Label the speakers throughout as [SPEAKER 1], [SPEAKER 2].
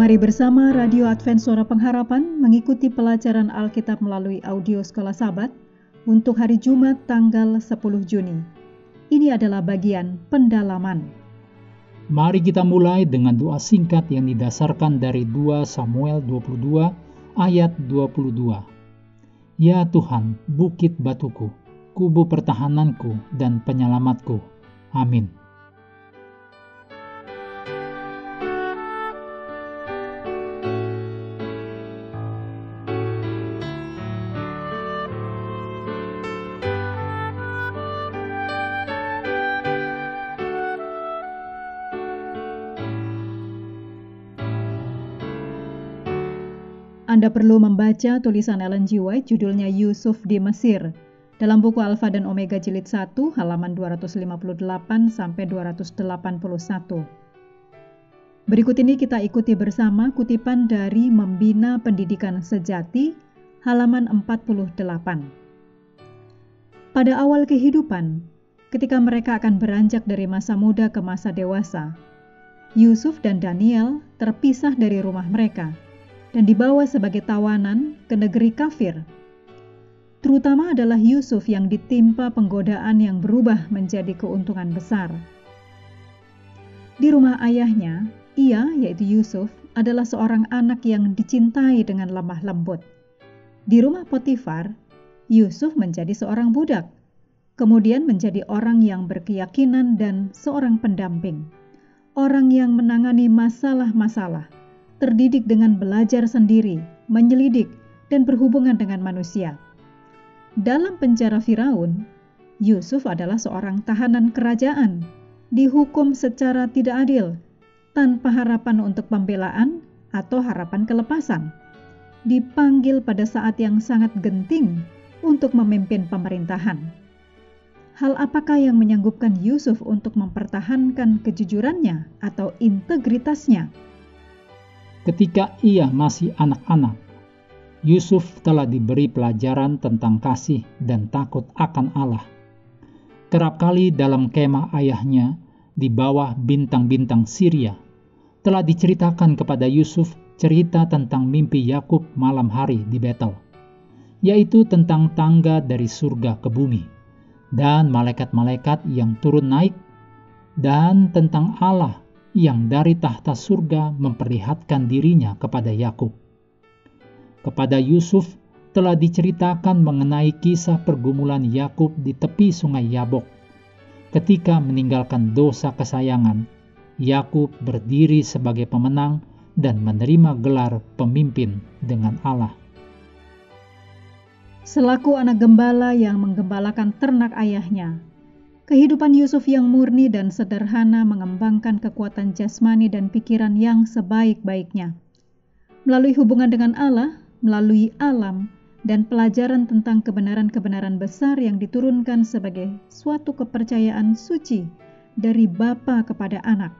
[SPEAKER 1] Mari bersama Radio Advent Suara Pengharapan mengikuti pelajaran Alkitab melalui audio Sekolah Sabat untuk hari Jumat tanggal 10 Juni. Ini adalah bagian pendalaman.
[SPEAKER 2] Mari kita mulai dengan doa singkat yang didasarkan dari 2 Samuel 22 ayat 22. Ya Tuhan, bukit batuku, kubu pertahananku dan penyelamatku. Amin.
[SPEAKER 1] Anda perlu membaca tulisan Ellen G. White judulnya Yusuf di Mesir dalam buku Alfa dan Omega jilid 1 halaman 258 sampai 281. Berikut ini kita ikuti bersama kutipan dari Membina Pendidikan Sejati halaman 48. Pada awal kehidupan, ketika mereka akan beranjak dari masa muda ke masa dewasa, Yusuf dan Daniel terpisah dari rumah mereka dan dibawa sebagai tawanan ke negeri kafir. Terutama adalah Yusuf yang ditimpa penggodaan yang berubah menjadi keuntungan besar. Di rumah ayahnya, ia, yaitu Yusuf, adalah seorang anak yang dicintai dengan lemah lembut. Di rumah Potifar, Yusuf menjadi seorang budak, kemudian menjadi orang yang berkeyakinan dan seorang pendamping, orang yang menangani masalah-masalah terdidik dengan belajar sendiri, menyelidik, dan berhubungan dengan manusia. Dalam penjara Firaun, Yusuf adalah seorang tahanan kerajaan, dihukum secara tidak adil, tanpa harapan untuk pembelaan atau harapan kelepasan. Dipanggil pada saat yang sangat genting untuk memimpin pemerintahan. Hal apakah yang menyanggupkan Yusuf untuk mempertahankan kejujurannya atau integritasnya?
[SPEAKER 2] Ketika ia masih anak-anak, Yusuf telah diberi pelajaran tentang kasih dan takut akan Allah. Kerap kali dalam kemah ayahnya di bawah bintang-bintang Syria, telah diceritakan kepada Yusuf cerita tentang mimpi Yakub malam hari di Betel, yaitu tentang tangga dari surga ke bumi dan malaikat-malaikat yang turun naik, dan tentang Allah yang dari tahta surga memperlihatkan dirinya kepada Yakub. Kepada Yusuf telah diceritakan mengenai kisah pergumulan Yakub di tepi sungai Yabok. Ketika meninggalkan dosa kesayangan, Yakub berdiri sebagai pemenang dan menerima gelar pemimpin dengan Allah.
[SPEAKER 1] Selaku anak gembala yang menggembalakan ternak ayahnya, Kehidupan Yusuf yang murni dan sederhana mengembangkan kekuatan jasmani dan pikiran yang sebaik-baiknya. Melalui hubungan dengan Allah, melalui alam, dan pelajaran tentang kebenaran-kebenaran besar yang diturunkan sebagai suatu kepercayaan suci dari bapa kepada anak.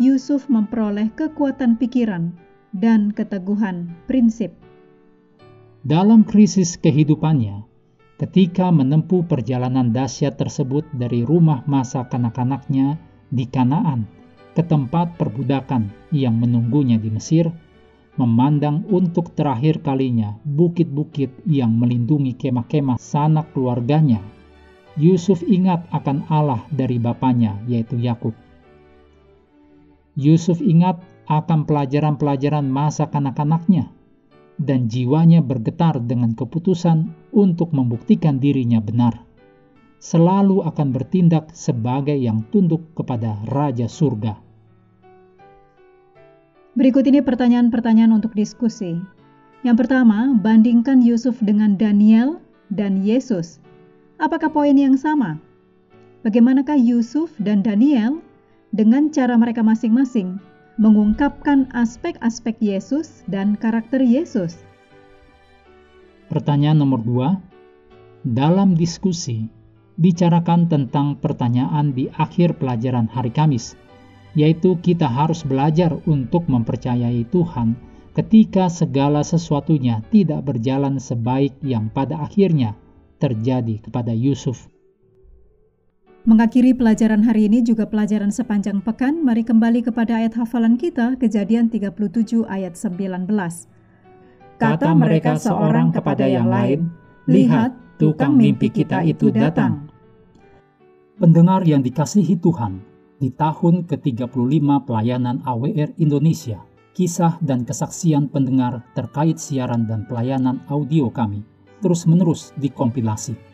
[SPEAKER 1] Yusuf memperoleh kekuatan pikiran dan keteguhan prinsip.
[SPEAKER 2] Dalam krisis kehidupannya, ketika menempuh perjalanan dahsyat tersebut dari rumah masa kanak-kanaknya di Kanaan ke tempat perbudakan yang menunggunya di Mesir, memandang untuk terakhir kalinya bukit-bukit yang melindungi kemah-kemah sanak keluarganya, Yusuf ingat akan Allah dari bapaknya, yaitu Yakub. Yusuf ingat akan pelajaran-pelajaran masa kanak-kanaknya dan jiwanya bergetar dengan keputusan untuk membuktikan dirinya benar. Selalu akan bertindak sebagai yang tunduk kepada Raja Surga.
[SPEAKER 1] Berikut ini pertanyaan-pertanyaan untuk diskusi. Yang pertama, bandingkan Yusuf dengan Daniel dan Yesus. Apakah poin yang sama? Bagaimanakah Yusuf dan Daniel dengan cara mereka masing-masing mengungkapkan aspek-aspek Yesus dan karakter Yesus.
[SPEAKER 2] Pertanyaan nomor dua, dalam diskusi, bicarakan tentang pertanyaan di akhir pelajaran hari Kamis, yaitu kita harus belajar untuk mempercayai Tuhan ketika segala sesuatunya tidak berjalan sebaik yang pada akhirnya terjadi kepada Yusuf.
[SPEAKER 1] Mengakhiri pelajaran hari ini juga pelajaran sepanjang pekan, mari kembali kepada ayat hafalan kita, kejadian 37 ayat 19.
[SPEAKER 2] Kata mereka seorang kepada yang lain, Lihat, tukang mimpi kita itu datang. Pendengar yang dikasihi Tuhan, di tahun ke-35 pelayanan AWR Indonesia, kisah dan kesaksian pendengar terkait siaran dan pelayanan audio kami terus-menerus dikompilasi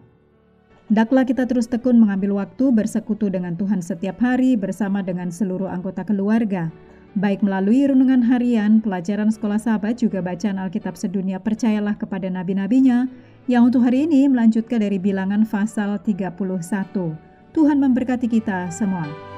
[SPEAKER 1] Daklah kita terus tekun mengambil waktu bersekutu dengan Tuhan setiap hari bersama dengan seluruh anggota keluarga. Baik melalui renungan harian, pelajaran sekolah sahabat, juga bacaan Alkitab sedunia percayalah kepada nabi-nabinya, yang untuk hari ini melanjutkan dari bilangan pasal 31. Tuhan memberkati kita semua.